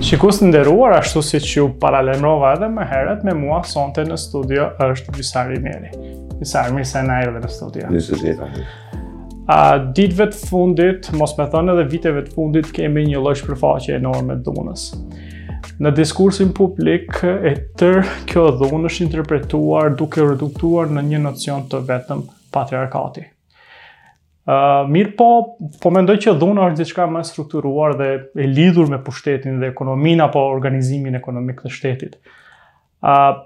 Shikues të nderuar ashtu siç ju paralajmërova edhe më herët me mua sonte në studio është Visar Ymeri. Visar, mirë se na erdhe në studio. Mirë se ju gjeta. A ditëve të fundit, mos me thonë edhe viteve të fundit, kemi një lloj shpërfaqje enorme të dhunës. Në diskursin publik, e tërë kjo dhunë është interpretuar duke u reduktuar në një nocion të vetëm patriarkati. Uh, mirëpo, po mendoj që dhuna është diçka më e strukturuar dhe e lidhur me pushtetin dhe ekonominë apo organizimin ekonomik të shtetit. Uh,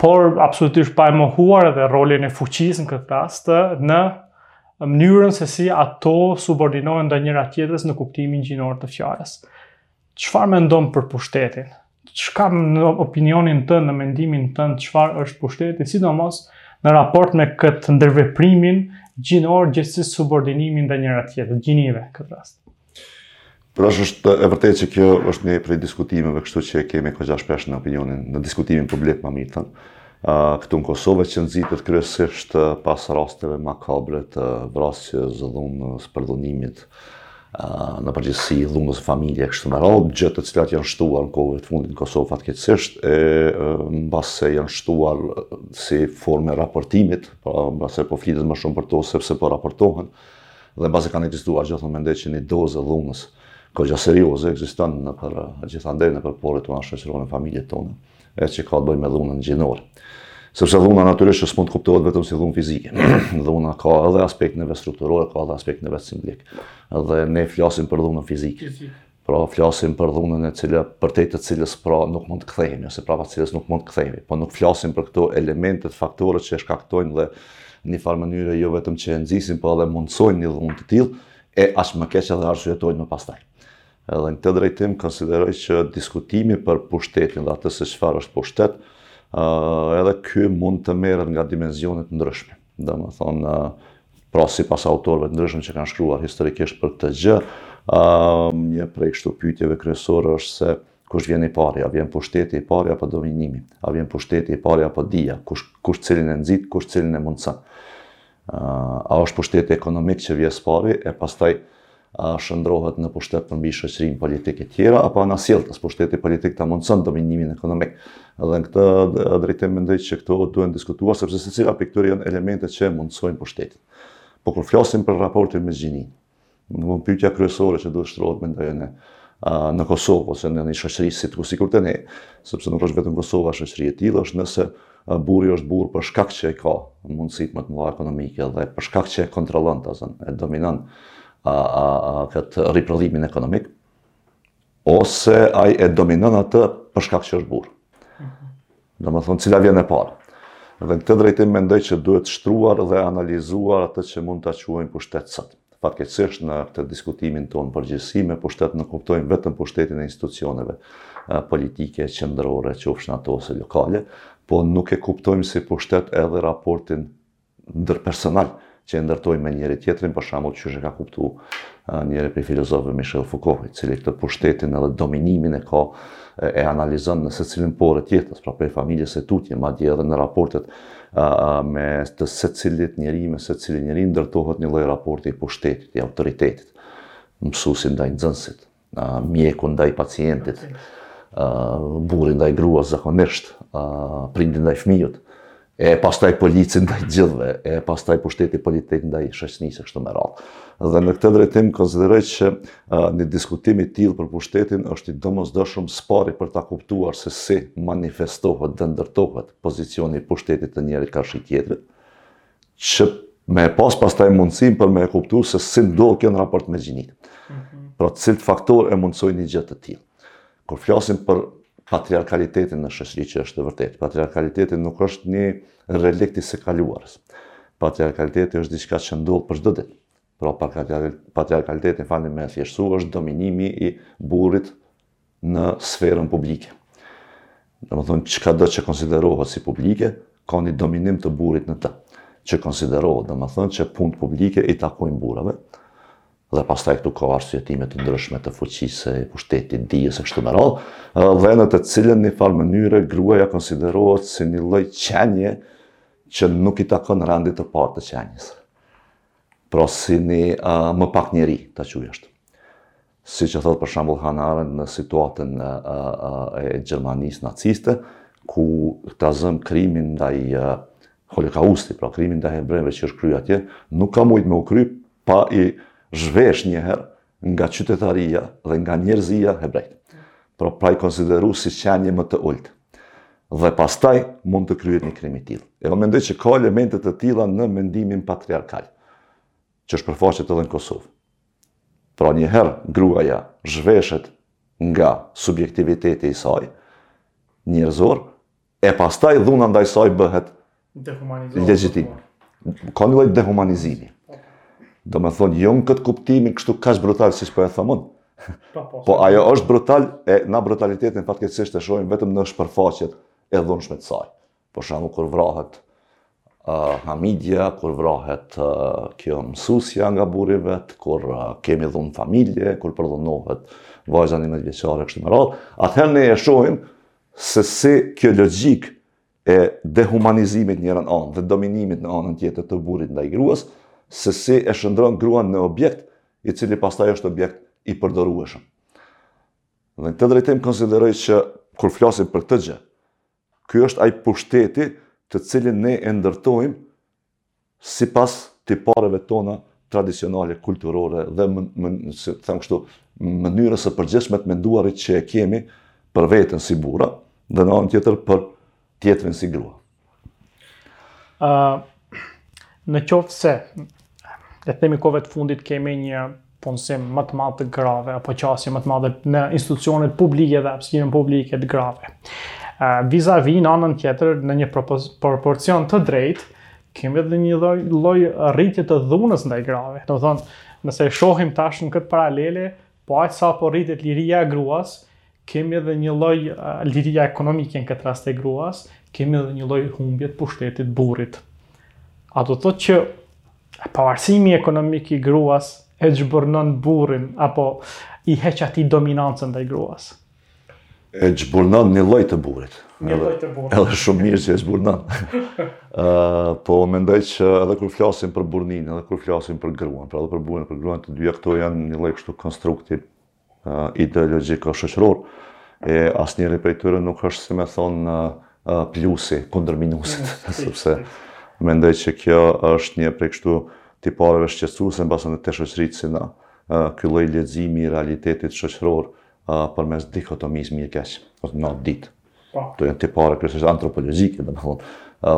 por absolutisht pa e mohuar edhe rolin e fuqisë në këtë rast në mënyrën se si ato subordinohen ndaj njëra tjetrës në kuptimin gjinor të fjalës. Çfarë mendon për pushtetin? Çka në opinionin tënd, në mendimin tënd, çfarë është pushteti, sidomos në raport me këtë ndërveprimin gjinor gjithsesi subordinimin ndaj njëra-tjetrës, gjinive në këtë rast? Pra është e vërtetë që kjo është një prej diskutimeve, kështu që e kemi koxha shpesh në opinionin, në diskutimin publik më mirë thënë. Këtu në Kosovë që nxitet kryesisht pas rasteve makabre të vrasjes, së dhunës, përdhunimit, në përgjithësi dhunës në familje e kështu me radhë, gjë të cilat janë shtuar kohëve të fundit në Kosovë fatkeqësisht e mbase janë shtuar si formë e raportimit, pra mbase po flitet më shumë për to sepse po raportohen dhe mbase kanë ekzistuar gjithmonë mendoj që një dozë e dhunës koxha serioze ekziston nëpër gjithandej nëpër poret tona shoqërore në familjet tona. e që ka të bëjë me dhunën gjinore. Sepse dhuna natyrisht që s'mund të kuptohet vetëm si dhunë fizike. dhuna ka edhe aspektin e vet strukturor, ka edhe aspektin e vet simbolik. Dhe ne flasim për dhunën fizike. Pra flasim për dhunën e cila përtej të cilës pra nuk mund të kthehemi ose prapa të cilës nuk mund të kthehemi. Po nuk flasim për këto elementet, faktorët që e shkaktojnë dhe në një farë mënyre jo vetëm që e nxisin, po edhe e mundësojnë një dhunë të tillë e aq më keq edhe e arsyetojnë më pastaj. Edhe në këtë drejtim konsideroj që diskutimi për pushtetin dhe atë se çfarë është pushtet, edhe ky mund të merret nga dimensione të ndryshme. Domethënë, pra sipas autorëve të ndryshëm që kanë shkruar historikisht për këtë gjë, një prej kështu pyetjeve kryesore është se kush vjen i pari, a vjen pushteti i pari apo dominimi, a vjen pushteti i pari apo dija, kush kush cilin e nxit, kush cilin e mundëson. A është pushteti ekonomik që vjen së pari e pastaj a shndërrohet në pushtet përmbi shoqërinë politik e të tjera apo anasjelltas pushteti politik ta mundëson dominimin ekonomik. Dhe në këtë drejtim mendoj që këto duhen diskutuar sepse secila prej këtyre janë elemente që e mundësojnë pushtetin. Po kur flasim për raportin me gjininë, Në mund pyetja kryesore që duhet të shtrohet mendoj unë në Kosovë, ose në një shoqëri si te, ku sikur te ne, sepse nuk është vetëm Kosova shoqëri e tillë, është nëse burri është burrë për shkak që i ka mundësitë më të mëdha ekonomike dhe për shkak që e kontrollon, ta zëmë, e dominon këtë riprodhimin ekonomik, ose ai e dominon atë për shkak që është burrë. Mhm. Domethënë, cila vjen e parë. Dhe në këtë drejtim mendoj që duhet shtruar dhe analizuar atë që mund ta quajmë pushtet sot. Fatkeqësisht në këtë diskutimin tonë përgjithësisht me pushtet ne kuptojmë vetëm pushtetin e institucioneve politike, qendrore, qofshin ato ose lokale, po nuk e kuptojmë si pushtet edhe raportin ndërpersonal që e ndërtojmë me njëri-tjetrin, për shembull, qysh e ka kuptuar njëri prej filozofëve Michel Foucault, i cili këtë pushtetin edhe dominimin e ka e analizon në secilën porë të jetës, pra prej familjes e tutje, madje edhe në raportet me të secilit njeri, me secilin njeri ndërtohet një lloj raporti i pushtetit, i autoritetit, mësuesi ndaj nxënësit. mjeku ndaj pacientit, burri ndaj gruas zakonisht, prindi ndaj fëmijës, e pastaj polici ndaj gjithëve, e pastaj pushteti politik ndaj shoqnisë e kështu me radhë. Dhe në këtë drejtim konsideroj që një diskutim i tillë për pushtetin është i domosdoshëm së pari për ta kuptuar se si manifestohet dhe ndërtohet pozicioni i pushtetit të njërit karshi tjetrit. që me e pas pastaj mundësinë për me e kuptu se si ndodh kjo në raport me gjinitë. Mhm. Pra cilët faktorë e mundësojnë një gjë të tillë. Kur flasim për patriarkalitetin në shoqëri që është, në të vërtetë, patriarkaliteti nuk është një relikt i së kaluarës. Patriarkaliteti është diçka që ndodh për çdo ditë. Pra patriarkaliteti, falni me thjeshtësu, është dominimi i burrit në sferën publike. Domethënë, çkado që konsiderohet si publike, ka një dominim të burrit në të, që konsiderohet, domethënë, që punët publike i takojnë burrave, dhe pastaj këtu ka arsyetime të ndryshme të fuqisë, pushtetit, dijes e kështu me radhë, dhe në të cilën një farë mënyre gruaja konsiderohet si një lloj qenie që nuk i takon rendit të parë të qenies. Pra si një më pak njeri, ta quaj ashtu. Siç e thotë për shembull Hannah Arendt në situatën e Gjermanisë naciste, ku ta zëmë krimi ndaj, Holokausti, pra krimi ndaj hebrenjve që është kryer atje, nuk ka mujt me u kry pa i zhvesh një herë nga qytetaria dhe nga njerëzia hebrenjtë, pra pa i konsideru si qenie më të ulët. Dhe pastaj mund të kryhet një krim i tillë. E po mendoj që ka elemente të tilla në mendimin patriarkal, që shpërfaqet edhe në Kosovë. Pra njëherë gruaja zhveshet nga subjektiviteti i saj, njerëzor, E pastaj dhuna ndaj saj bëhet legjitim. Ka një lloj dehumanizimi. Domethënë, jo në këtë kuptimin kështu kaq brutal, siç po e them unë. Po, po, po ajo është brutal, e na brutalitetin fatkeqësisht e shohim vetëm në shpërfaqjet e dhunshme të saj. Për shembull kur vrahet uh, Hamidja, kur vrahet uh, kjo mësuesja nga burri i vet, kur uh, kemi dhunë në familje, kur përdhunohet vajza njëmbëdhjetë vjeçare, kështu me radhë, atëherë ne e shohim se si kjo logjikë e dehumanizimit në njërën anë dhe dominimit në anën tjetër të burrit ndaj gruas, se si e shndërron gruan në objekt, i cili pastaj është objekt i përdorueshëm. Dhe në këtë drejtim konsideroj që kur flasim për këtë gjë, ky është ai pushteti të cilin ne e ndërtojmë Sipas tipareve tona tradicionale kulturore dhe, ta them kështu, mënyrës së përgjithshme të menduarit që e kemi për veten si burra dhe në anën tjetër për tjetrin si grua. Ë në qoftë se le të themi kohëve të fundit kemi një punësim më të madh të grave apo qasje më të madhe në institucionet publike dhe hapësirën publike të grave. Vis-a-vis në anën tjetër në një proporcion të drejtë, kemi edhe një lloj rritje të dhunës ndaj grave. Domethënë, nëse shohim tash në këtë paralele, po aq sa po rritet liria e gruas, Kemi edhe një lloj liria ekonomike në këtë rast e gruas, kemi edhe një lloj humbje të pushtetit të burrit. A do të thotë që pavarësimi ekonomik i gruas e zhburrnon burrin apo i heq atij dominancën ndaj gruas? E zhburrnon një lloj të burrit. Një lloj të burrit. Edhe shumë mirë që e zhburrnon. Ë, po mendoj që edhe kur flasim për burrninë, edhe kur flasim për gruan, pra edhe për burrin, për gruan të dyja këto janë një lloj kështu konstrukti ideologjiko-shoqëror, e asnjëri prej tyre nuk është si me thënë plusi, kundër minusit, sepse mendoj që kjo është një prej kështu tipareve shqetësuese mbase në të shoqëritë si na, ky lloj leximi i realitetit shoqëror përmes dikotomisë mirë keq, ose natë ditë. Po. Ato janë tipare kryesisht antropologjike, domethënë,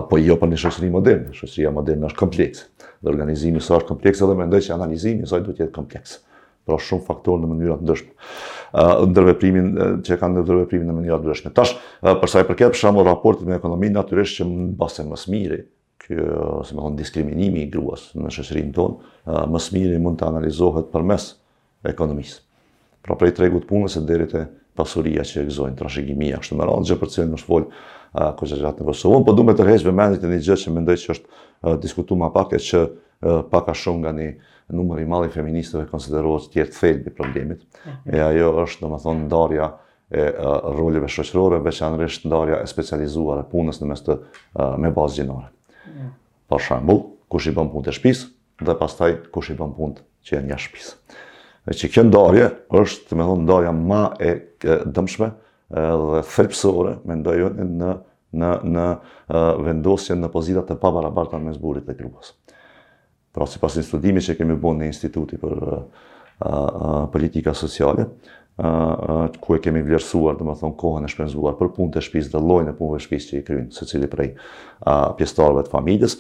po jo për një shoqëri moderne, shoqëria moderne është kompleks, dhe organizimi i saj është kompleks edhe mendoj që analizimi i saj duhet të jetë kompleks pra shumë faktorë në mënyra të ndryshme. Ndërveprimin që kanë ndërveprimin në mënyra të ndryshme. Tash, për sa i përket për shembull raportit me ekonominë, natyrisht që mbase më së miri, ky, si me thënë, diskriminimi i gruas në shoqërinë tonë, më së miri mund të analizohet përmes ekonomisë. Pra prej tregut të punës e deri te pasuria që e gëzojnë, trashëgimia, kështu me radhë, gjë për cilën është folë goxha gjatë në Kosovë. Unë po du me tërheqë vëmendjen te një gjë që mendoj që është diskutu ma pak e që Pak a shumë nga një numër i madh i feministëve konsiderohet të jetë thelbi i problemit. E ajo është, domethënë, ndarja e roleve shoqërore, veçanërisht ndarja e specializuar e punës në mes të, me bazë gjinore. Mm. Për shembull, kush i bën punët e shtëpisë dhe pastaj kush i bën punët që janë jashtë shtëpisë. Dhe që kjo ndarje është, domethënë, ndarja ma e dëmshme dhe thelbësore, mendoj unë, në në në vendosjen në pozita të pabarabarta mes burrit dhe gruas. Pra sipas një studimi që kemi bërë në Institutin për politika sociale, ku e kemi vlerësuar, domethënë, kohën e shpenzuar për punët e shpisë dhe llojin e punëve të shpisë që i kryen secili prej pjesëtarëve të familjes,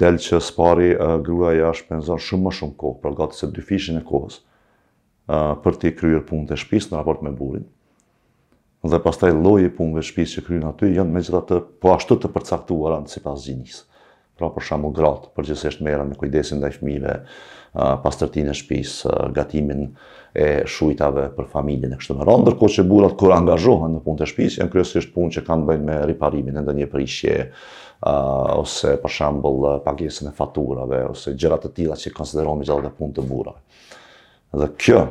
del që së pari gruaja shpenzon shumë më shumë kohë, pra gati se dyfishin e kohës, për t'i kryer punët e shpisë në raport me burrin. Dhe pastaj lloji i punëve të shtëpisë që kryejnë aty janë megjithatë po ashtu të përcaktuara sipas gjinisë. Pra për shembull gratë përgjithësisht merren me kujdesin ndaj fëmijëve, pastërtinë e shtëpisë, gatimin e shujtave për familjen e kështu me radhë, ndërkohë që burrat kur angazhohen në punët e shtëpisë janë kryesisht punë që kanë të bëjnë me riparimin e ndonjë prishjeje, ose për shembull pagesën e faturave ose gjëra të tilla që konsiderohen megjithatë punë të burrave. Dhe kjo,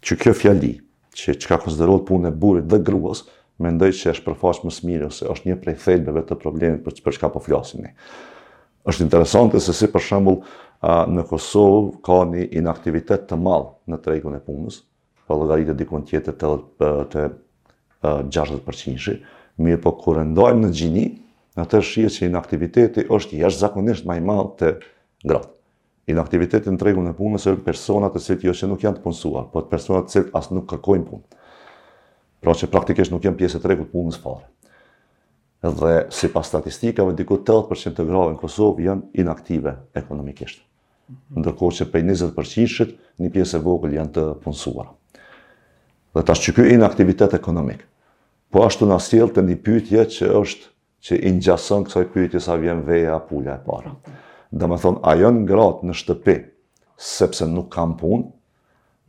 që kjo fjali që çka konsiderohet punë e burrit dhe gruas, mendoj që është përfaqëson më së miri ose është një prej thelbeve të problemit për, për çka po flasim ne. Është interesante se si për shembull në Kosovë ka një inaktivitet të madh në tregun e punës, po llogaritet diku te, te, te 60%, mirëpo kur e ndajmë në gjini, atëherë shihet që inaktiviteti është jashtëzakonisht ma i madh te gratë. Inaktiviteti në tregun e punës është persona të cilët jo që nuk janë të punësuar, por persona të cilët as nuk kërkojnë punë. Pra që praktikisht nuk janë pjesë e tregut të punës fare. Dhe sipas statistikave diku 80% e grave në Kosovë janë inaktive ekonomikisht. Mhm. Ndërkohë që prej 20% një pjesë e vogël janë të punësuara. Dhe tash që ky inaktivitet ekonomik, po ashtu na sjell te një pyetje që është që i ngjason kësaj pyetjes a vjen veja a pula e para. Domethënë, a janë gratë në shtëpi, sepse nuk kanë punë,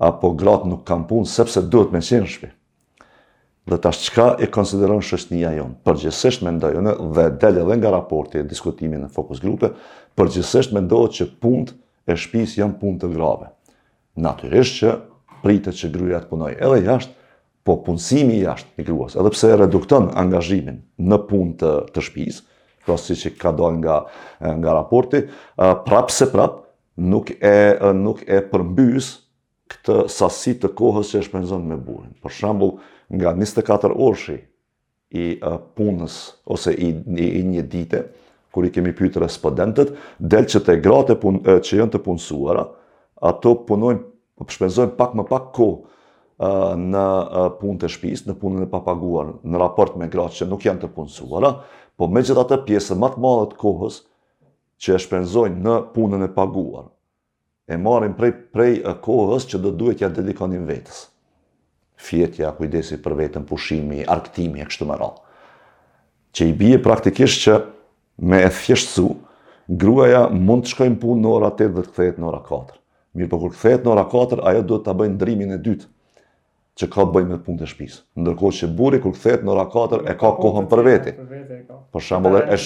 apo gratë nuk kanë punë, sepse duhet me qenë në shpi. Dhe tash çka e konsideron shoqnia jonë? Përgjithësisht mendojnë, dhe del edhe nga raporti e diskutimi në fokus grupe, përgjithësisht mendohet që punët e shpisë janë punë të grave. Natyrisht që pritet që gruaja të punojë edhe jashtë, Po punësimi jashtë i gruas, edhe pse e redukton angazhimin në punë të, të shtëpisë, pra siç ka dalë nga nga raporti, prapëseprapë nuk e nuk e përmbysë këtë sasi të kohës që e shpenzon me burrin. Për shembull, nga 24 orëshi i punës ose i një dite, kur i kemi pyetur respondentët, del që te gratë që janë të punësuara, ato p, shpenzojnë pak më pak kohë në punë të shtëpisë, në punën e papaguar, në raport me gratë që nuk janë të punësuara, po megjithatë pjesën më të madhe të kohës që e shpenzojnë në punën e paguar, E marrin prej prej kohës që do duhet t'ia dedikonin vetes. Fjetja, kujdesi për veten, pushimi, argëtimi e kështu me radhë. Që i bie praktikisht që me e thjeshtësu, gruaja mund të shkojë në punë në ora tetë dhe të kthehet në ora katër. Mirëpo kur kthehet në ora katër, ajo duhet ta bëjë ndrimin e dytë. që ka të bëjë me punët e shtëpisë. Ndërkohë që burri kur kthehet në ora 4 e ka kohën për vete. Për shembull, e,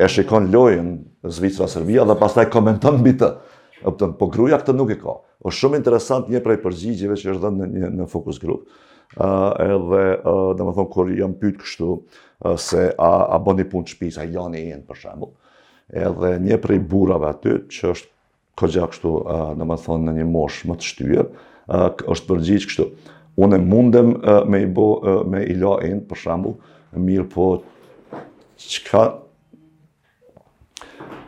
e shikon lojën Zvicra Serbia dhe pastaj komenton mbi të. Kupton, po gruaja këtë nuk e ka. Është shumë interesant një prej përgjigjeve që është dhënë në një në fokus grup. Ë uh, edhe uh, domethënë kur janë pyet kështu uh, se a a bëni punë shtëpisë, a i lani enët për shembull. Edhe një prej burrave aty që është Goxha kështu, domethënë, në një moshë më të shtyrë, është përgjigj kështu. Unë mundem me i bo, me i la enët, për shembull, mirëpo, çka,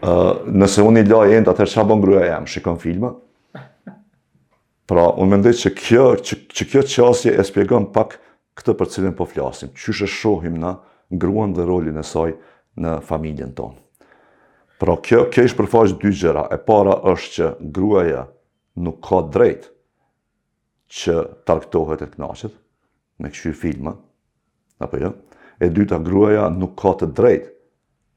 nëse unë i laj enët, atëherë ça bon gruja jem, shikon filma? Pra, unë mendoj që kjo, që, që kjo qasje e shpjegon pak këtë për cilën po flasim, qysh e shohim na gruan dhe rolin e saj në familjen tonë. Pra, kjo, kjo i shpërfaq dy gjëra. E para është që gruaja nuk ka drejtë që t'argëtohet e kënaqet, me kqyr filma, Apo jo? E dyta, gruaja nuk ka të drejtë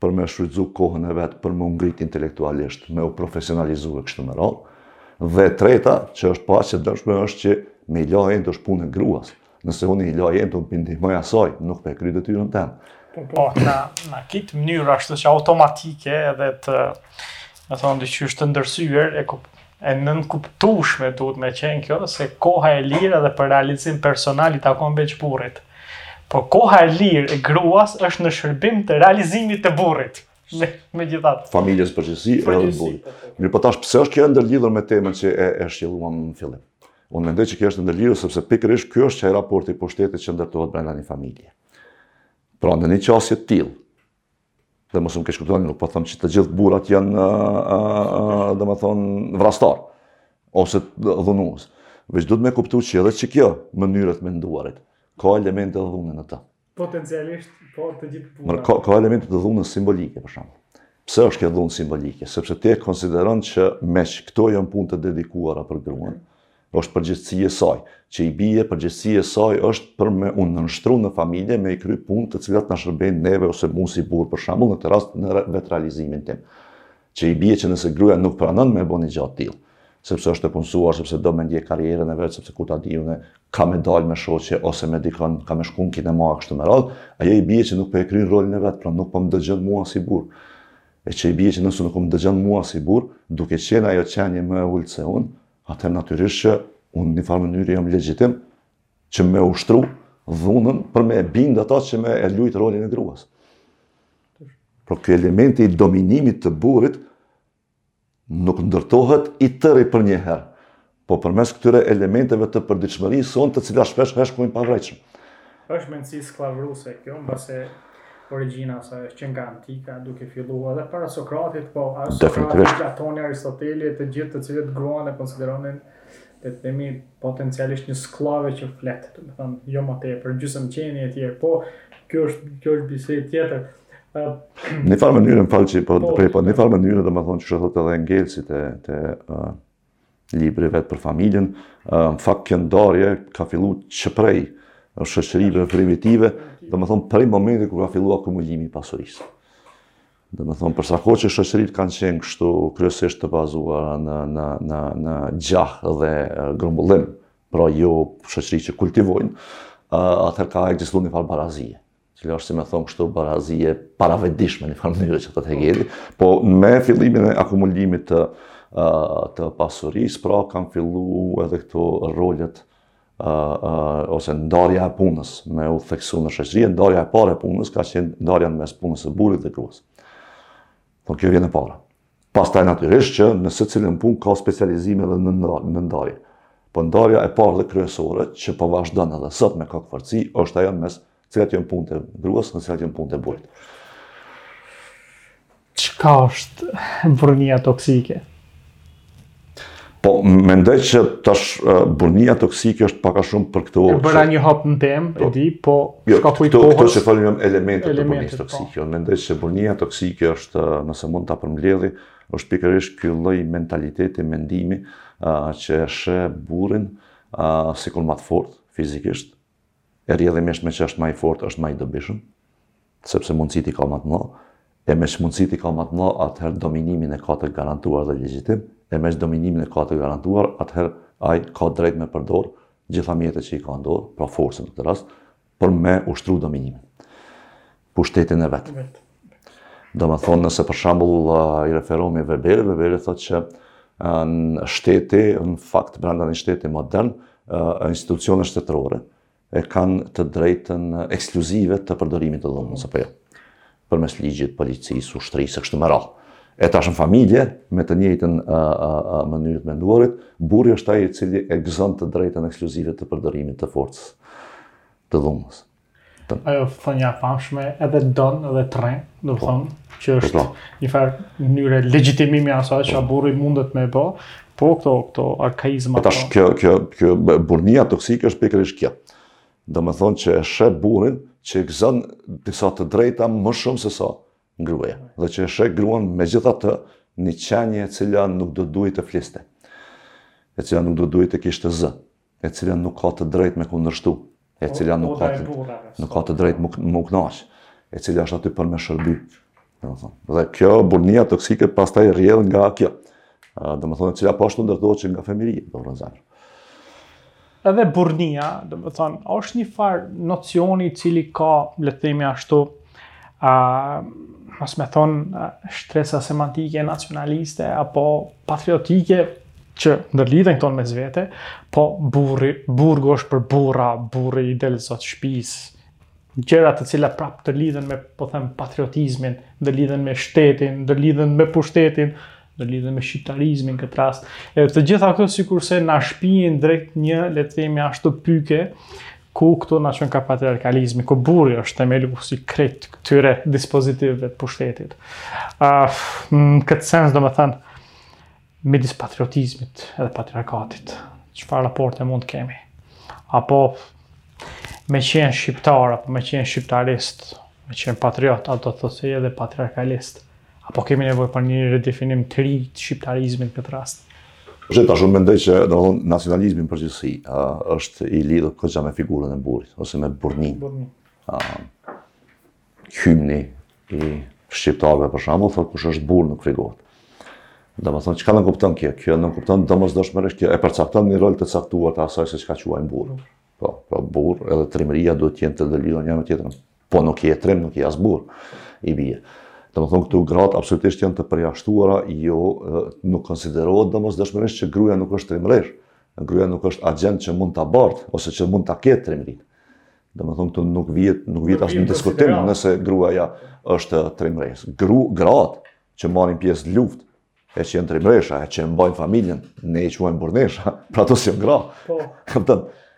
për me shfrytëzu kohën e vet për me u ngrit intelektualisht, me u profesionalizu e kështu me radhë. Dhe e treta, që është pashqitshme, është që me i la enët është punë e gruas. Nëse unë i laj enët, unë po i ndihmoj asaj, nuk po e kryj detyrën teme. Po, po, në, në këtë mënyrë ashtu automatike edhe domethënë, dhe që është të ndërsjellë, e ku E nënkuptueshme duhet me qenë kjo se koha e lirë edhe për realizim personal i takon veç burrit. Por koha e lirë e gruas është në shërbim të realizimit të burrit. Me, megjithatë. Familjes në përgjithësi edhe të burrit. Mirëpo tash, pse është kjo e ndërlidhur me temën që e, e shtjelluam në fillim? Unë mendoj që kjo është e ndërlidhur sepse pikërisht ky është qaj raport i pushtetit që ndërtohet brenda një familje. Pra në një qasje të tillë, Dhe mos më keqkuptoni, nuk po them që të gjithë burrat janë ë ë ë domethënë vrastarë ose dhunues. Veç duhet me kuptu që edhe që kjo mënyrë të menduarit, ka elemente dhune në të. Potencialisht, po të gjithë burrat. Ka, ka elemente të dhunës simbolike, për shembull. Pse është kjo dhunë simbolike? Sepse ti e konsideron që meqë këto janë punë të dedikuara për gruan, Është përgjegjësi e saj. Që i bie përgjegjësi e saj është për me u nënshtru në familje, me i kry punë të cilat na shërbejnë neve ose mu si burrë, për shembull në këtë rast në vetërealizimin tim. Që i bie që nëse gruaja nuk pranon me e bo një gjë të tillë, sepse është e punësuar, sepse do me ndjek karrierën e vet, sepse ku ta di unë, ka me dalë me shoqe ose me dikon, ka me shku në kinema e kështu me radhë, ajo i bie që nuk po e kryen rolin e vet, pra nuk po më dëgjon mua si burrë. E që i bie që nëse nuk po më dëgjon mua si burrë, duke qenë ajo qenie më e ulët se unë, atëherë natyrisht që unë një farë mënyrë jam legjitim që me ushtru dhunën për me e bindë ata që me e lujtë rolin e gruas. Por kjo elementi i dominimit të burrit nuk ndërtohet i tëri për një herë, po përmes këtyre elementeve të përditshmërisë sonë të cilat shpesh shkojnë pavërejtshëm. Është mendësi skllavëruese kjo, mbase origjina e saj është që nga antika, duke filluar edhe para Sokratit, po as Sokrati, Platoni, Aristoteli e të gjithë të cilët gruan e konsideronin le të themi potencialisht një skllave që flet, do të thonë, jo më tepër, gjysmë qenie e tjerë, po kjo është kjo është bisedë tjetër. Njëfarë mënyre, më fal që po të ndërprej, po njëfarë mënyre, domethënë qysh thotë edhe Engelsi te libri i vet për familjen. Në fakt, kjo ndarje ka fillu që prej shoqërive primitive, domethënë prej momentit kur ka fillu akumulimi i pasurisë. Domethënë, për sa kohë që shoqëritë kanë qenë kështu kryesisht të bazuara në, në, në, në gjah dhe grumbullim, pra jo shoqëri që kultivojnë, atëherë ka ekzistu një farë barazie. Cila është, si me thonë kështu, barazi e paravetëdijshme një farë mënyre që thotë Hegeli, po me fillimin e akumulimit të, të pasurisë, pra kanë fillu edhe këto rolet ose ndarja e punës me u theksu në shoqëri, ndarja e parë e punës ka qenë ndarja në mes punës së burrit dhe gruas. Po kjo vjen e para. Pastaj natyrisht që në secilën punë ka specializime dhe nënndarje. Po ndarja e parë dhe kryesore që po vazhdon edhe sot me kokëfortësi është ajo mes cilat janë punët e gruas dhe cilat janë punët e burrit. Çka është burrnia toksike? Po, mendoj që tash burrnia toksike është pak a shumë për këto... E bëra një hap në temë, po, e di, po jo, shkaku i kohës... Këto që folëm janë elementet të burrnisë, po, toksike. Unë mendoj që burrnia toksike është, nëse mund ta përmbledhi, është pikërisht ky lloj mentaliteti, mendimi, që e sheh burrin sikur ma të fortë, fizikisht, e rrjedhimisht meqë është ma i fortë është ma i dobishëm, sepse mundësitë i ka ma të mëdha, e meqë mundësitë i ka ma të mëdha, atëherë dominimin e ka të garantuar dhe legjitim, e meqë dominimin e ka të garantuar, atëherë ai ka drejtë me përdor gjitha mjetet që i ka n'dorë, pra forcën në këtë rast, për me ushtru dominimin. pushtetin e vet. Domethënë nëse për shembull i referohemi Weberi, Weberi thotë që shteti, në fakt brenda një shteti modern, institucionet shtetërore e kanë të drejtën ekskluzive të përdorimit të dhunës, apo jo, përmes ligjit, policisë, ushtrisë, kështu me radhë. E tash në familje, me të njëjtën mënyrë të menduarit, burri është ai i cili e gëzon të drejtën ekskluzive të përdorimit të forcës të dhunës. Ajo thënia e famshme edhe të don edhe të rreh, domethënë që po, është një farë mënyre legjitimimi i asaj që burri mundet me bë, po këto këto arkaizma. Tash kjo kjo kjo burrnia toksike është pikërisht kjo. Domethënë që e sheh burrin që i gëzon disa të drejta më shumë sesa gruaja dhe që e sheh gruan megjithatë një qenie e cila nuk do duhej të fliste. E cila nuk do duhej të kishte zë. e cila nuk ka të drejtë me kundërshtu, e cila nuk ka të, nuk ka të drejtë me u kënaq, e cila është aty për me shërby. Dhe kjo burrnia toksike pastaj rrjedh nga kjo. Domethënë, e cila po ashtu po ndërtohet që nga fëmijëria, do më rëzarë. Edhe burrnia, domethënë, është një farë nocioni i cili ka, le të themi ashtu, A, mos me thënë, shtresa semantike, nacionaliste, apo patriotike, që ndërlidhen këto mes vete, po burri, burgu është për burra, burri i del zot shpisë, gjëra të cilat prapë ndërlidhen me, po them, patriotizmin, ndërlidhen me shtetin, ndërlidhen me pushtetin, ndërlidhen me shqiptarizmin në këtë rast. Edhe të gjitha këto sikurse na shpijnë drejt një, le të themi, ashtu pike ku këto na çojnë ka patriarkalizmi, ku burri është themeli i krejt këtyre dispozitivëve të pushtetit. Ë, uh, në këtë sens domethënë midis patriotizmit edhe patriarkatit, çfarë raporte mund të kemi? Apo me qenë shqiptar apo me qenë shqiptarist, me qenë patriot, a do të thotë edhe patriarkalist. Apo kemi nevojë për një redefinim të ri të shqiptarizmit në këtë rast? Po tash unë mendoj që domethënë nacionalizmi në përgjithësi është i lidhur kësaj me figurën e burrit ose me burrnin. Burrnin. Hymni i shqiptarëve për shembull thotë kush është burrë nuk frigohet. Domethënë, çka nënkupton kjo? Kjo nënkupton, domosdoshmërisht kjo e përcakton një rol të caktuar të asaj se çka quajmë burrë. Po, po burrë edhe trimëria duhet të jenë të ndërlidhura njëra me tjetrën. Po nuk je trim, nuk je as burrë. I bie. Domethënë këtu gratë absolutisht janë të përjashtuara, jo, nuk konsiderohet domosdoshmërisht që gruaja nuk është trimëreshë, gruaja nuk është agjent që mund ta bartë, ose që mund ta ketë trimërinë. Domethënë këtu nuk vihet, nuk vihet as në diskutim nëse gruaja është trimëreshë. Gru, gratë që marrin pjesë në luftë, e që janë trimresha, e që e mbajnë familjen, ne i quajmë burnesha, pra ato si gra. Po.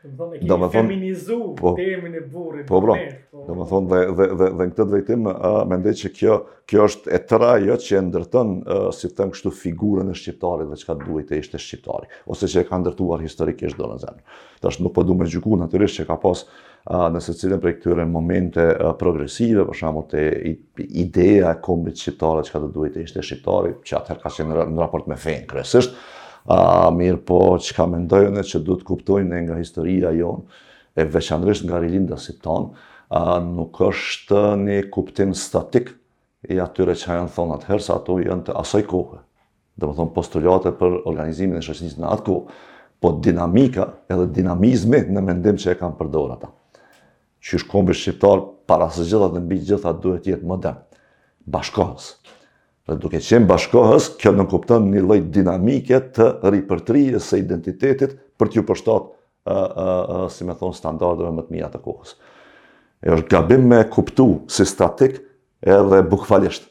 Do të thotë feminizu po, termin e burrit. Po, bro. Po. Do të thotë dhe dhe dhe dhe në këtë drejtim uh, mendoj që kjo kjo është e tëra ajo që e ndërton uh, si them kështu figurën e shqiptarit dhe çka duhej të ishte shqiptari ose që e ka ndërtuar historikisht domethënë. Tash nuk po duam të gjykojmë natyrisht që ka pas në secilën prej këtyre momente progresive, për shembull te ideja e kombit shqiptar çka do të duhej të ishte shqiptari, që atëherë ka qenë në raport me fenë kryesisht. A mirëpo çka mendoj unë që duhet të kuptojmë nga historia jonë e veçanërisht nga rilindasit tanë, a nuk është një kuptim statik i atyre që janë thonë atëherë se ato janë të asaj kohe. domethënë postulate për organizimin e shoqnisë në atë kohë, po dinamika edhe dinamizmi në mendim që e kanë përdor ata. Qysh kombi shqiptar para së gjitha dhe mbi gjitha duhet të jetë modern, bashkohës. Dhe duke qenë bashkohës, kjo nënkupton një lloj dinamike të ripërtrirjes së identitetit për t'iu përshtat ë ë ë si me thon standardeve më të mira të kohës. E është gabim me kuptu si statik edhe bukfalisht.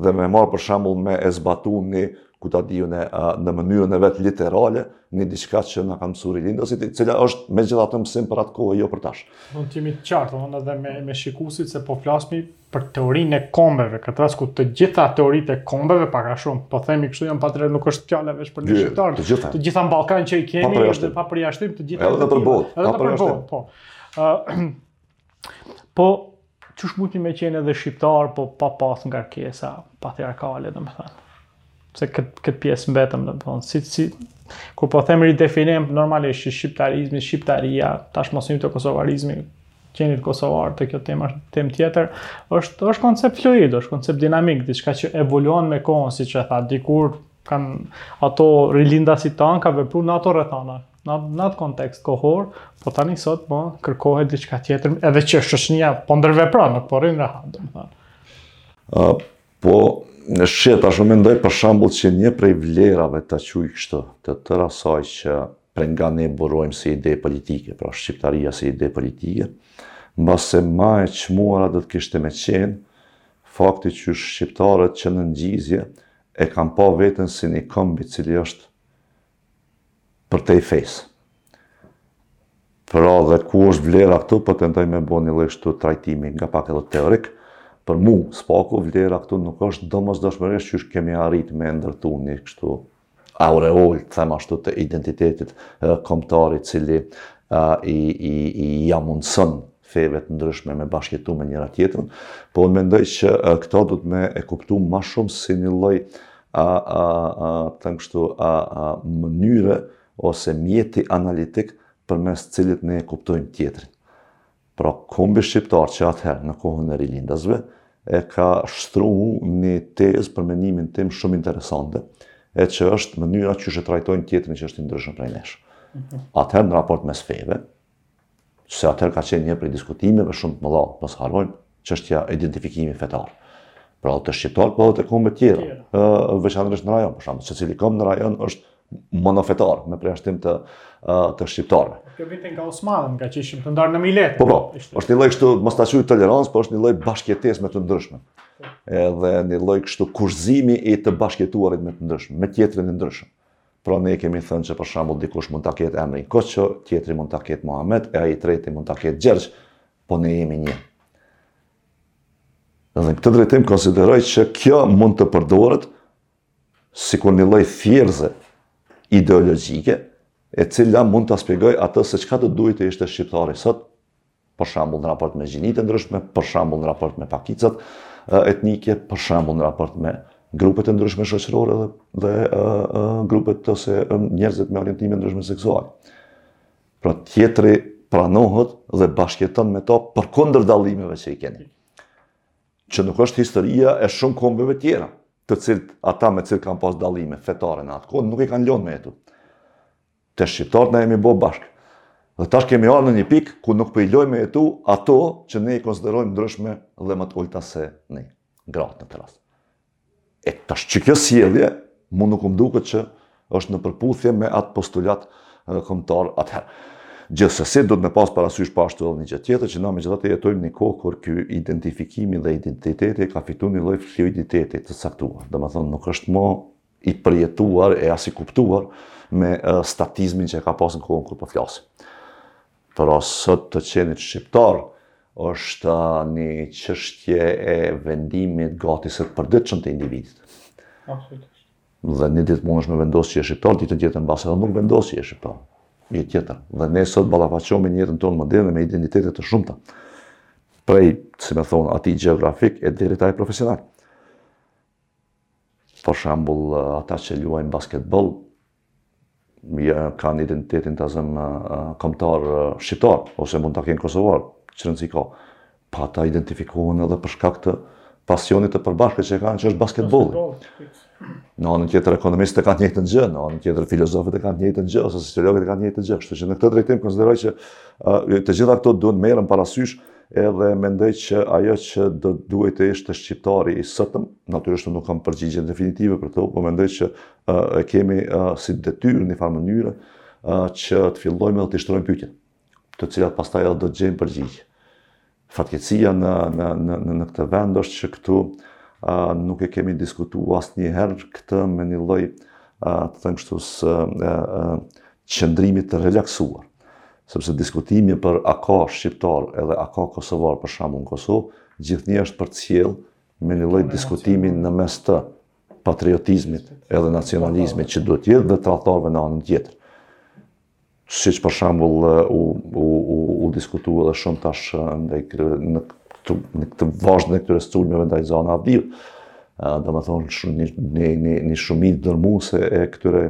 dhe me marrë për shembull me e zbatu një ku ta di unë në mënyrën e vet literale një diçka që na kanë mësuar rilindasit, e cila është megjithatë mësim për atë kohë jo për tash. Du të jemi të qartë, domethënë edhe me me shikuesit se po flasmi për teorinë e kombeve, këtë rast ku të gjitha teoritë e kombeve pak a shumë, po themi kështu janë patriarkale nuk është fjala vetëm për shqiptar. Të gjitha. Të gjitha në Ballkan që i kemi, pa përjashtim, të gjitha. Edhe në botë, pa përjashtim. Po. Po, qysh mundet me qenë edhe shqiptar, po pa pas ngarkesa patriarkale, domethënë. Se këtë kët pjesë mbetëm, domethënë, si, si, kur po them ridefinim, normalisht që shqiptarizmi, shqiptaria, tash mos hymë te kosovarizmi, qenit kosovar se kjo tema është temë tjetër, është është koncept fluid, është koncept dinamik, diçka që evoluon me kohën, siç e tha, dikur kanë ato rilindasit tanë kanë vepru në ato rrethana, Në në atë kontekst kohor, po tani sot po kërkohet diçka tjetër, edhe që shoqënia po ndërvepron, nuk po rrin rahat, domethënë. Ë uh, po qysh e tash më mendoj për shembull që një prej vlerave ta quaj kështu, të tërë asaj që prej nga ne burojmë si ide politike, pra shqiptaria si ide politike, mbase ma e çmuara do të kishte me qenë fakti që shqiptarët që në ngjizje e kanë pa veten si një komb i cili është përtej fesë. Pra dhe ku është vlera këtu, po tentoj me bo një lloj kështu trajtimi nga pak edhe teorik, për mu, së paku, vlera këtu nuk është domosdoshmërisht qysh kemi arrit me ndërtu një kështu aureolë, të them ashtu, të identitetit kombëtar i cili i, i, i ia mundëson feve të ndryshme me bashkëjetu me njëra tjetrën, po unë mendoj që këto duhet me e kuptu ma shumë si një lloj a, a, a, të kështu, a, a, mënyre ose mjeti analitik përmes të cilit ne e kuptojmë tjetrin. Pra, kombi shqiptar që atëherë në kohën e rilindasve, e ka shtru një tezë për mendimin tim shumë interesante, e që është mënyra qysh e trajtojnë tjetrin që është i ndryshëm prej nesh. Mhm. Atëherë në raport mes feve, se atëherë ka qenë një prej diskutimeve shumë të mëdha, mos harrojmë çështja e identifikimit fetar. Pra te shqiptarët po edhe te kombet tjera, ë veçanërisht në rajon, për shembull, secili komb në rajon është monofetar me përjashtim të të shqiptarëve. Kjo vjen nga Osmanët, ngaqë ishim të ndarë në milet. Po, po. Është një lloj kështu, mos ta quaj tolerancë, por është një lloj bashkëjetese me të ndryshme. Edhe një lloj kështu kurorëzimi i të bashkëjetuarit me të ndryshme, me tjetrin e ndryshëm. Pra ne kemi thënë që për shembull dikush mund ta ketë emrin Koço, tjetri mund ta ketë Muhamet e ai i treti mund ta ketë Gjergj, po ne jemi një. Dhe në këtë drejtim konsideroj që kjo mund të përdoret sikur një lloj thjerrëze ideologjike, e cila mund ta shpjegojë atë se çka do duhej të ishte shqiptari sot, për shembull në raport me gjinitë e ndryshme, për shembull në raport me pakicat etnike, për shembull në raport me grupet e ndryshme shoqërore dhe, dhe grupet ose njerëzit me orientime të ndryshme seksuale. Pra tjetri pranohet dhe bashkëjeton me ta përkundër dallimeve që i keni. Që nuk është historia e shumë kombeve tjera, të cilët ata me cilët kanë pas dallime fetare në atë kohë, nuk i kanë lënë me jetu. Te shqiptarët na jemi bo bashkë. Dhe tash kemi ardhë në një pikë ku nuk po i lojmë me jetu ato që ne i konsiderojmë ndryshme dhe më të ulëta se ne. Gratë në këtë rast. E tash kjo sjellje mu nuk më duket që është në përputhje me atë postulat kombëtar atëherë. Gjithsesi duhet me pas parasysh po ashtu edhe një gjë tjetër që na megjithatë jetojmë në një kohë kur ky identifikimi dhe identiteti ka fituar një lloj fluiditeti të caktuar. Domethënë nuk është më i përjetuar e as i kuptuar me statizmin që e ka pas në kohën kur po flasim. Pra sot të qenit shqiptar është një çështje e vendimit gati se të përditshëm të individit. Absolutisht. Dhe një ditë mundesh me vendos që je shqiptar, ditën tjetër ndoshta edhe nuk vendos që je shqiptar. Një tjetër. Dhe ne sot ballafaqohemi në jetën tonë moderne me identitete të shumta. Prej, si me thonë, atij gjeografik e deri te ai profesional. Për shembull, ata që luajnë basketboll kanë identitetin ta zëmë kombëtar shqiptar, ose mund ta kenë kosovar, ç'rëndësi ka. Po ata identifikohen edhe për shkak të pasionit të përbashkët që e kanë që është basketbolli. Në anën tjetër ekonomistët e kanë të njëjtën gjë, në anën tjetër filozofët e kanë të njëjtën gjë, ose sociologët e kanë të njëjtën gjë. Kështu që në këtë drejtim konsideroj që të gjitha këto duhet të merren parasysh Edhe mendoj që ajo që do të duhej të ishte shqiptari i sotëm, natyrisht nuk kam përgjigje definitive për këtë, po mendoj që e kemi si detyrë në një farë mënyre që të fillojmë edhe t'i shtrojmë pyetjet, të cilat pastaj edhe do të gjejmë përgjigje. Fatkeqësia në në në në këtë vend është që këtu nuk e kemi diskutu asnjëherë këtë me një lloj të them kështu si qëndrimi të relaksuar. Sepse diskutimi për a ka shqiptarë edhe a ka kosovarë për shembull në Kosovë, gjithnjë është përcjellë me një lloj diskutimi në mes të patriotizmit edhe nacionalizmit që duhet të jetë dhe tradhtarëve në anën tjetër siç për shembull u u u, u diskutu edhe shumë tash ndaj në këtë në këtë vazhdën e këtyre sulmeve ndaj Zana Avdiut. domethënë shumë një, një, një, një shumicë dërrmuese e këtyre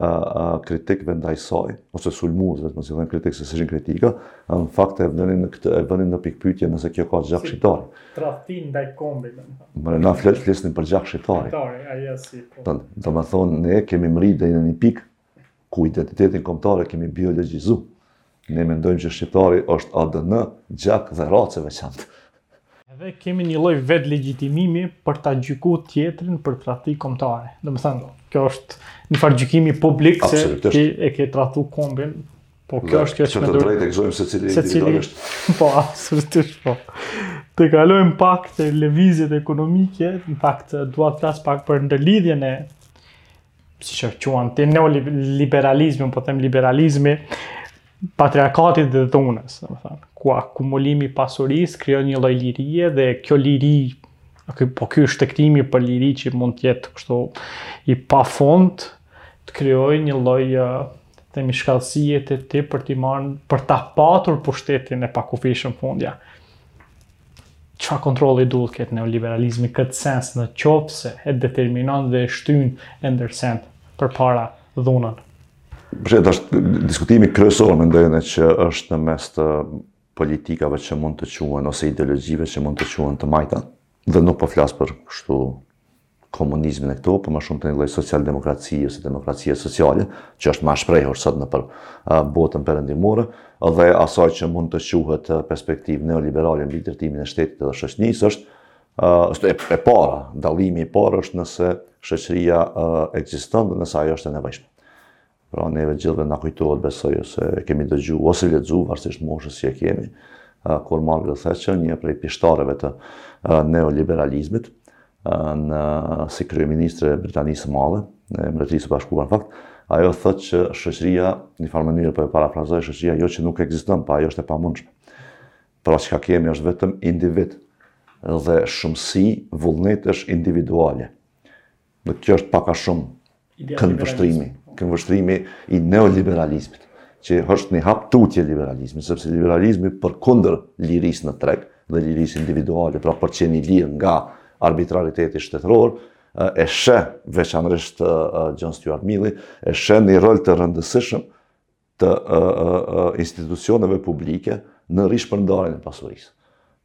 a, a, kritikëve ndaj saj, ose sulmuesve, të mos i themi kritikë, se s'ishin kritika, a, në fakt e vënin në këtë, e vënin në pikëpyetje nëse kjo ka gjak si, shqiptar. Tradhti ndaj kombit, domethënë. Më në flet, flisnin për gjak shqiptari. Shqiptari, aja si. Po. Domethënë, ne kemi mbërri deri në një pikë, ku identitetin kombëtar e kemi biologjizu. Ne mendojmë që shqiptari është ADN, gjak dhe racë e veçantë. Edhe kemi një lloj vetlegjitimimi për ta gjykuar tjetrin për tradhti kombëtare. Domethënë, kjo është një farë gjykimi publik se ti e ke tradhtu kombin. Po kjo është kjo që më duhet. Ta akuzojmë secili individual është. Po, absolutisht po. Të kalojmë pak te lëvizjet ekonomike, në fakt dua të flas pak për ndërlidhjen e siç e quan ti neoliberalizmi, po them liberalizmi, patriarkatit dhe dhunës, domethënë, ku akumulimi i pasurisë krijon një lloj lirie dhe kjo liri, po kjo është të krimi për liri që mund të jetë kështu i pafund, të krijojë një lloj themi shkallë si etje ti për të marrë, për ta patur pushtetin e pakufishëm fundja. Ça kontrolli duhet të ketë neoliberalizmi në këtë sens në qoftë se e determinon dhe e shtyn e ndërsent përpara dhunën? Po tash diskutimi kryesor mendoj unë që është në mes të politikave që mund të quhen ose ideologjive që mund të quhen të majta dhe nuk po flas për kështu komunizmin e këto, po ma shumë të një lloj socialdemokracie ose demokracie sociale, që është ma e shprehur sot nëpër botën perëndimore, dhe asaj që mund të quhet perspektivë neoliberale mbi drejtimin e shtetit dhe shoqnisë është është e, e para, dallimi i parë është nëse shoqëria ekziston dhe nëse ajo është e nevojshme. Pra neve të gjithëve na kujtohet besoj ose e kemi dëgju ose lexu varësisht moshës që e kemi, kur Margaret Thatcher, një prej pishtareve të neoliberalizmit, si kryeministre e Britanisë së Madhe, e Mbretërisë së Bashkuar në fakt, ajo thotë që shoqëria, njëfarë mënyre po e parafrazoj shoqëria jo që nuk ekziston, pa po ajo është e pamundshme. Pra çka kemi është vetëm individë dhe shumësi vullnetesh individuale. Dhe kjo është pak a shumë këndvështrimi, këndvështrimi i neoliberalizmit, që është një hap tutje liberalizmit, sepse liberalizmi përkundër lirisë në treg dhe lirisë individuale, pra për të qenë i lirë nga arbitrariteti shtetëror, e sheh veçanërisht John Stuart Milli, e sheh një rol të rëndësishëm të institucioneve publike në rishpërndarjen e pasurisë.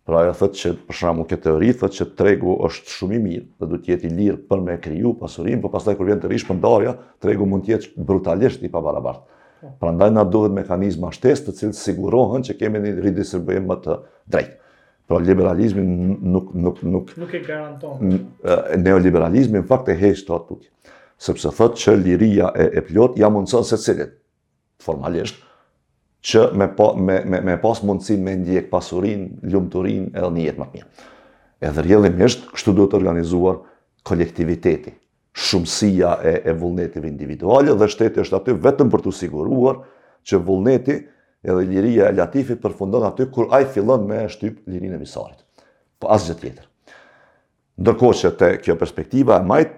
Pra ajo thotë që për shembull kjo teori thotë që tregu është shumë i mirë dhe duhet të jetë i lirë për me kriju pasurinë, por pastaj kur vjen te rishpërndarja, tregu mund të jetë brutalisht i pabarabartë. Po. Prandaj na duhet mekanizma shtesë të cilët sigurohen që kemi një redistribuim më të drejtë. Pra liberalizmi nuk nuk nuk nuk e garanton. Neoliberalizmi në fakt e heq atë sepse thotë që liria e, e plot ja mundëson secilit, formalisht, që me, pa, me, me, me pas mundësinë me ndjek pasurinë, lumturinë edhe një jetë ma të mirë. Edhe rrjedhimisht, kështu duhet të organizohet kolektiviteti. shumësia e e vullneteve individuale dhe shteti është aty vetëm për t'u siguruar që vullneti edhe liria e Latifit përfundon aty kur ai fillon me shtyp lirinë e Visarit. Po asgjë tjetër. Ndërkohë që te kjo perspektiva e majtë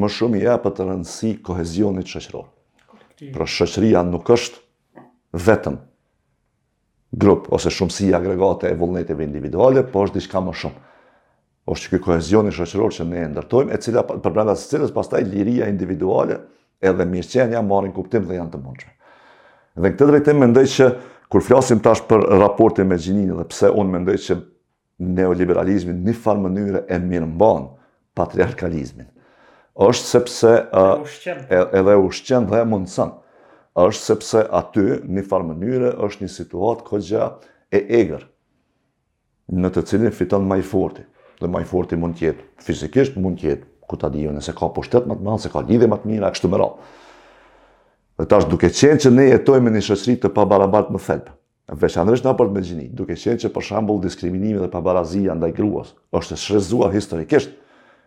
më shumë i jepet rëndësi kohezionit shoqëror. Pra shoqëria nuk është vetëm grup ose shumësi agregate e vullneteve individuale, po është diçka më shumë. Është ky kohezioni shoqëror që ne e ndërtojmë, e cila përbrenda së cilës pastaj liria individuale edhe mirëqenia marrin kuptim dhe janë të mundshme. Dhe në këtë drejtim mendoj që kur flasim tash për raportin me gjininë dhe pse unë mendoj që neoliberalizmi njëfarë mënyre e mirëmban patriarkalizmin, është sepse edhe e ushqen dhe e mundëson, është sepse aty njëfarë mënyre është një situatë koxha e egrë. në të cilin fiton më i forti, dhe më i forti mund të jetë fizikisht, mund të jetë ku ta di unë, nëse ka pushtet më të madh, se ka lidhje më të mira e kështu me radhë. Dhe tash duke qenë që ne jetojmë në një shoqëri të pabarabartë në thelb, veçanërisht në raport me gjininë, duke qenë që për shembull diskriminimi dhe pabarazia ndaj gruas është e shtresuar historikisht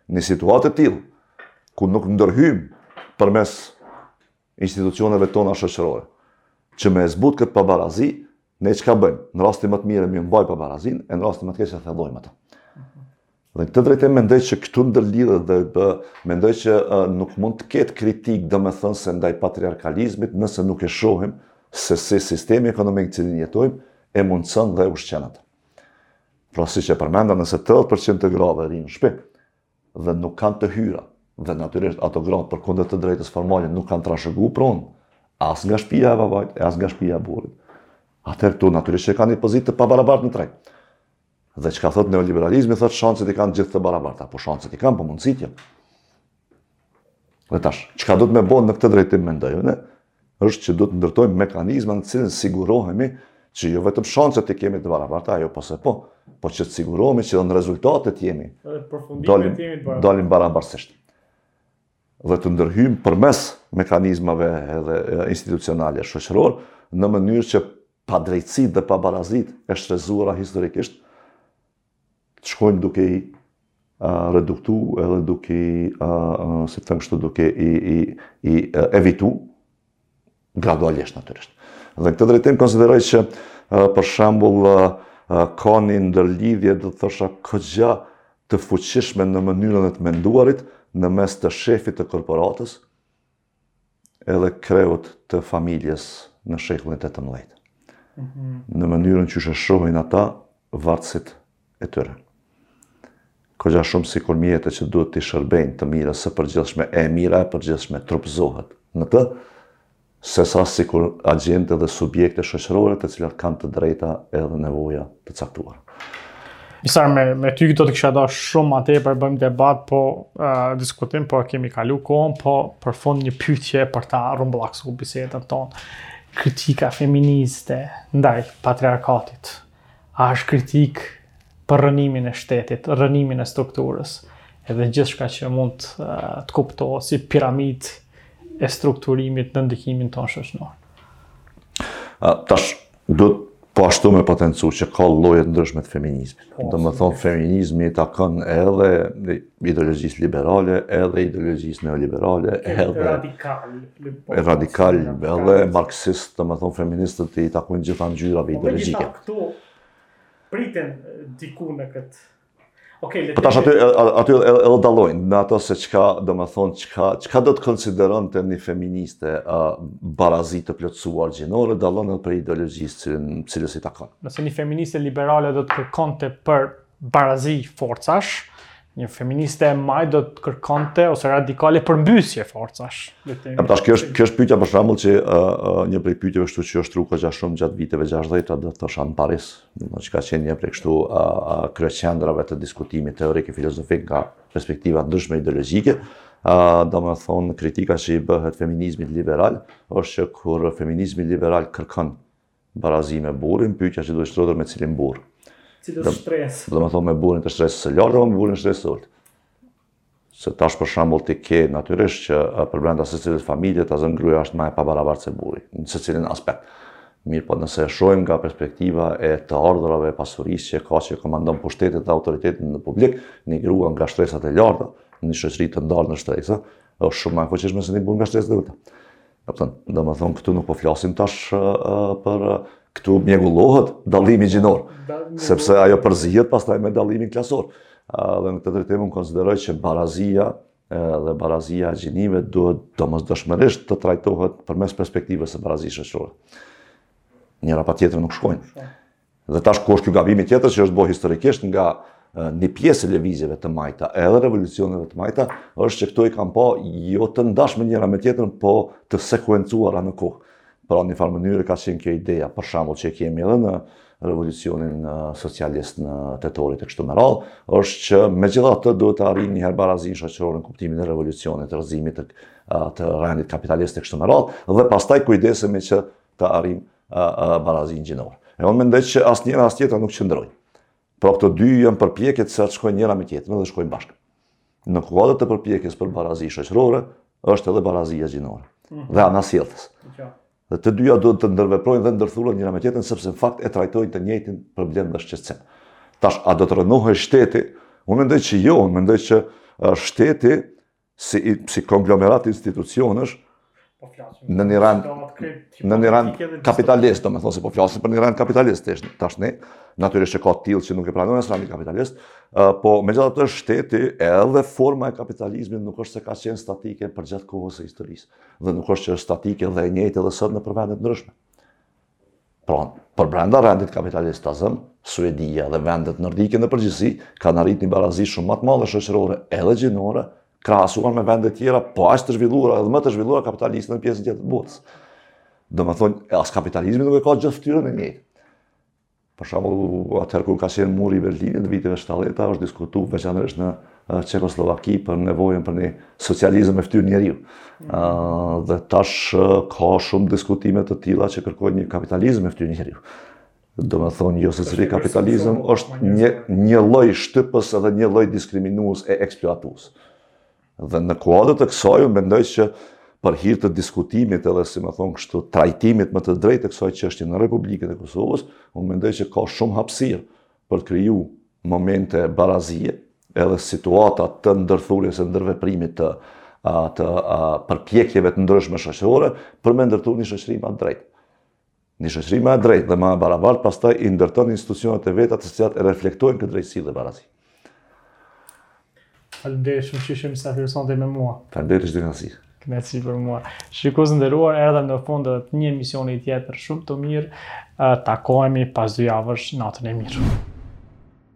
një situatë e tillë ku nuk ndërhyjmë përmes institucioneve tona shoqërore. Që me e zbut këtë pabarazi, ne çka bëjmë? Në rastin më të mirë e mirëmbajmë pabarazinë, e në rastin më të keq e thellojmë atë. Dhe në këtë drejtim mendoj që këtu ndërlidhet edhe, mendoj që uh, nuk mund të ketë kritikë domethënëse ndaj patriarkalizmit, nëse nuk e shohim se si sistemi ekonomik në të cilin jetojmë, e mundëson dhe ushqen atë. Pra siç e përmenda, nëse 80% e grave rrinë në shpi, dhe nuk kanë të hyra dhe natyrisht ato gra përkundër të drejtës formale nuk kanë trashëgu pronë as nga shpia e babait e as nga shpia e burrit. Atëherë këtu natyrisht që kanë një pozitë të pabarabartë në treg. Dhe çka thotë neoliberalizmi thotë shanset i kanë gjithë të barabarta, po shanset i kanë, po mundësitë jo. Dhe tash, çka duhet me bo në këtë drejtim mendoj unë? është që duhet të ndërtojmë mekanizma në të cilën sigurohemi që jo vetëm shanset t'i kemi të barabarta, ajo po se po, po që të sigurohemi që dhe në rezultate të jemi, dalim, dalim barabarësisht. Dhe të ndërhyjmë përmes mekanizmave edhe institucioneve shoqërore, në mënyrë që padrejtësitë dhe pabarazitë e shtresuara historikisht, të shkojmë duke i reduktu edhe duke i, si të them kështu, duke i, i, i evitu, gradualisht natyrisht. Dhe në këtë drejtim konsideroj që për shembull ka një ndërlidhje do të thosha goxha të fuqishme në mënyrën e të menduarit në mes të shefit të korporatës, edhe kreut të familjes në shekullin 18. Mhm. Në mënyrën qysh i shohin ata vartësit e tyre. Goxha shumë sikur mjete që duhet t'i shërbejnë të mirës së përgjithshme, e mira e përgjithshme trupëzohet në të, sesa sikur agjentë dhe subjekte shoqërore të cilat kanë të drejta edhe nevoja të caktuara. Visar, me, me ty do të kisha dashtë shumë ma tepër të bëjmë debat, po uh, diskutim, po e kemi kalu kohën, po për fund një pytje për ta rrumbullaksu bisedën tonë. Kritika feministe ndaj patriarkatit, a është kritikë për rrënimin e shtetit, rrënimin e strukturës, edhe gjithçka që mund uh, të kuptohet si piramidë e strukturimit në ndikimin tonë shoqnor. Uh, tash, Duhet po ashtu me potencu që ka lloje të ndryshme të feminizmit. Po, domethënë feminizmi i takon edhe ideologjisë liberale, edhe ideologjisë neoliberale, edhe radikal, po, radikal, edhe marksist, domethënë feministët i takojnë gjitha ngjyrave po, ideologjike. Po gjitha këto priten diku në këtë Okej, le të. Tash aty aty edhe dallojnë në ato se çka, domethënë çka, çka do të konsideronte një feministe ë barazi të plotësuar gjinore, dallon edhe prej ideologjisë që cilës i takon. Nëse një feministe liberale do të kërkonte për barazi forcash, një feministe e majtë do të kërkonte ose radikale përmbysje forcash. Le të. Tash kjo është kjo është pyetja për shembull që uh, uh, një prej pyetjeve kështu që është shtru kogja shumë gjatë viteve 60 do të thosha në Paris, Në që ka qenë një prej kështu kryeqendrave të diskutimit teorik e filozofik nga perspektiva ndryshme ideologjike, domethënë kritika që i bëhet feminizmit liberal, është që kur feminizmi liberal kërkon barazi me burrin, pyetja që duhet shtruar me cilin burrë. Cilës shtresë? Domethënë me burrin të shtresë së lartë, a me burrin të shtresë së ulët. Se tash për shembull ti ke natyrisht që përbrenda secilës familje ta zëmë gruaja është më e pabarabartë se burri, në secilin aspekt. Mirëpo nëse e shohim nga perspektiva e të ardhurave e pasurisë që ka që komandon pushtetin dhe autoritetin në publik, një grua nga shtresat e larta, në një shoqëri të ndarë në shtresa, është shumë më e fuqishme se një burrë nga shtresat e ulëta. Kupton? Domethënë këtu nuk po flasim tash për këtu mjegullohet dallimi gjinor, sepse ajo përzihet pastaj me dallimin klasor. Dhe në këtë drejtim unë konsideroj që barazia dhe barazia e gjinive duhet domosdoshmërisht të trajtohet përmes perspektivës së barazisë shoqërore. Njëra pa tjetrën nuk shkojnë. Dhe tash ku është ky gabimi tjetër që është bërë historikisht nga një pjesë e lëvizjeve të majta, edhe revolucioneve të majta, është që këto i kanë pa jo të ndashme njëra me tjetrën, po të sekuencuara në kohë. Pra në një farë mënyre ka qenë kjo ideja, për shembull që kemi edhe në revolucionin socialist të tetorit e kështu me radhë, është që megjithatë duhet të arrijmë një herë barazinë shoqërore në kuptimin e revolucionit, rrëzimit të, të rendit kapitalist e kështu me radhë, dhe pastaj kujdesemi që të arrijmë barazinë gjinore. E unë mendoj që as njëra, as tjetra nuk qëndrojnë. Pra këto dy janë përpjekje se ato shkojnë njëra me tjetrën, dhe shkojnë bashkë. Në kuadër të përpjekjes për barazi shoqërore, është edhe barazia gjinore, mhm. dhe anasjelltas. Dhe të dyja duhet të ndërveprojnë dhe ndërthuren njëra me tjetrën, sepse në fakt e trajtojnë të njëjtin problem dhe shqetësim. Tash, a do të rrënohet shteti? Unë mendoj që jo, unë mendoj që shteti si si konglomerat institucionesh po flasim në një rend në një rend kapitalist domethënë se po flasim për një rend kapitalist tash tash ne natyrisht që ka tillë që nuk e pranojnë as rendin kapitalist uh, po megjithatë shteti edhe forma e kapitalizmit nuk është se ka qenë statike përgjatë kohës së historisë dhe nuk është që është statike dhe e njëjtë edhe sot nëpër vende të ndryshme Pra, për brenda rendit kapitalist të zëmë, Suedia dhe vendet nordike në përgjithësi kanë arrit një barazi shumë më të madhe shoqërore edhe gjinore, krahasuar me vendet tjera, po aq të zhvilluara edhe më të zhvilluara kapitaliste në pjesën tjetër të botës. Domethënë, as kapitalizmi nuk e ka gjith ftyrën e njëjtë. Për shembull, atëherë kur ka qenë muri i Berlinit, viteve 70-ta, është diskutu veçanërisht në Çekoslovaki për nevojën për një socializëm me fytyrë njeriu. Mm. Dhe tash ka shumë diskutime të tilla që kërkojnë një kapitalizëm me fytyrë njeriu. Domethënë, jo secili kapitalizëm është një, njëlloj shtypës edhe njëlloj diskriminues e eksploatues. Dhe në kuadër të kësaj, unë mendoj që për hir të diskutimit edhe si me thënë kështu trajtimit më të drejtë të kësaj çështje në Republikën e Kosovës, unë mendoj që ka shumë hapësirë për të kriju momente barazie, edhe situata të ndërthurjes e ndërveprimit të, të përpjekjeve të ndryshme shoqërore për me ndërtu një shoqëri ma të drejtë. Një shoqëri ma e drejtë dhe ma e barabartë pastaj i ndërton institucionet e veta të cilat e reflektojnë këtë drejtësi dhe barazi. Faleminderit shumë që ishit sonte me mua. Faleminderit është dinasi. Kënaqësi për mua. Shikues të nderuar, erdhëm në fund edhe të një emisioni tjetër shumë të mirë. Takohemi pas dy javësh, natën e mirë.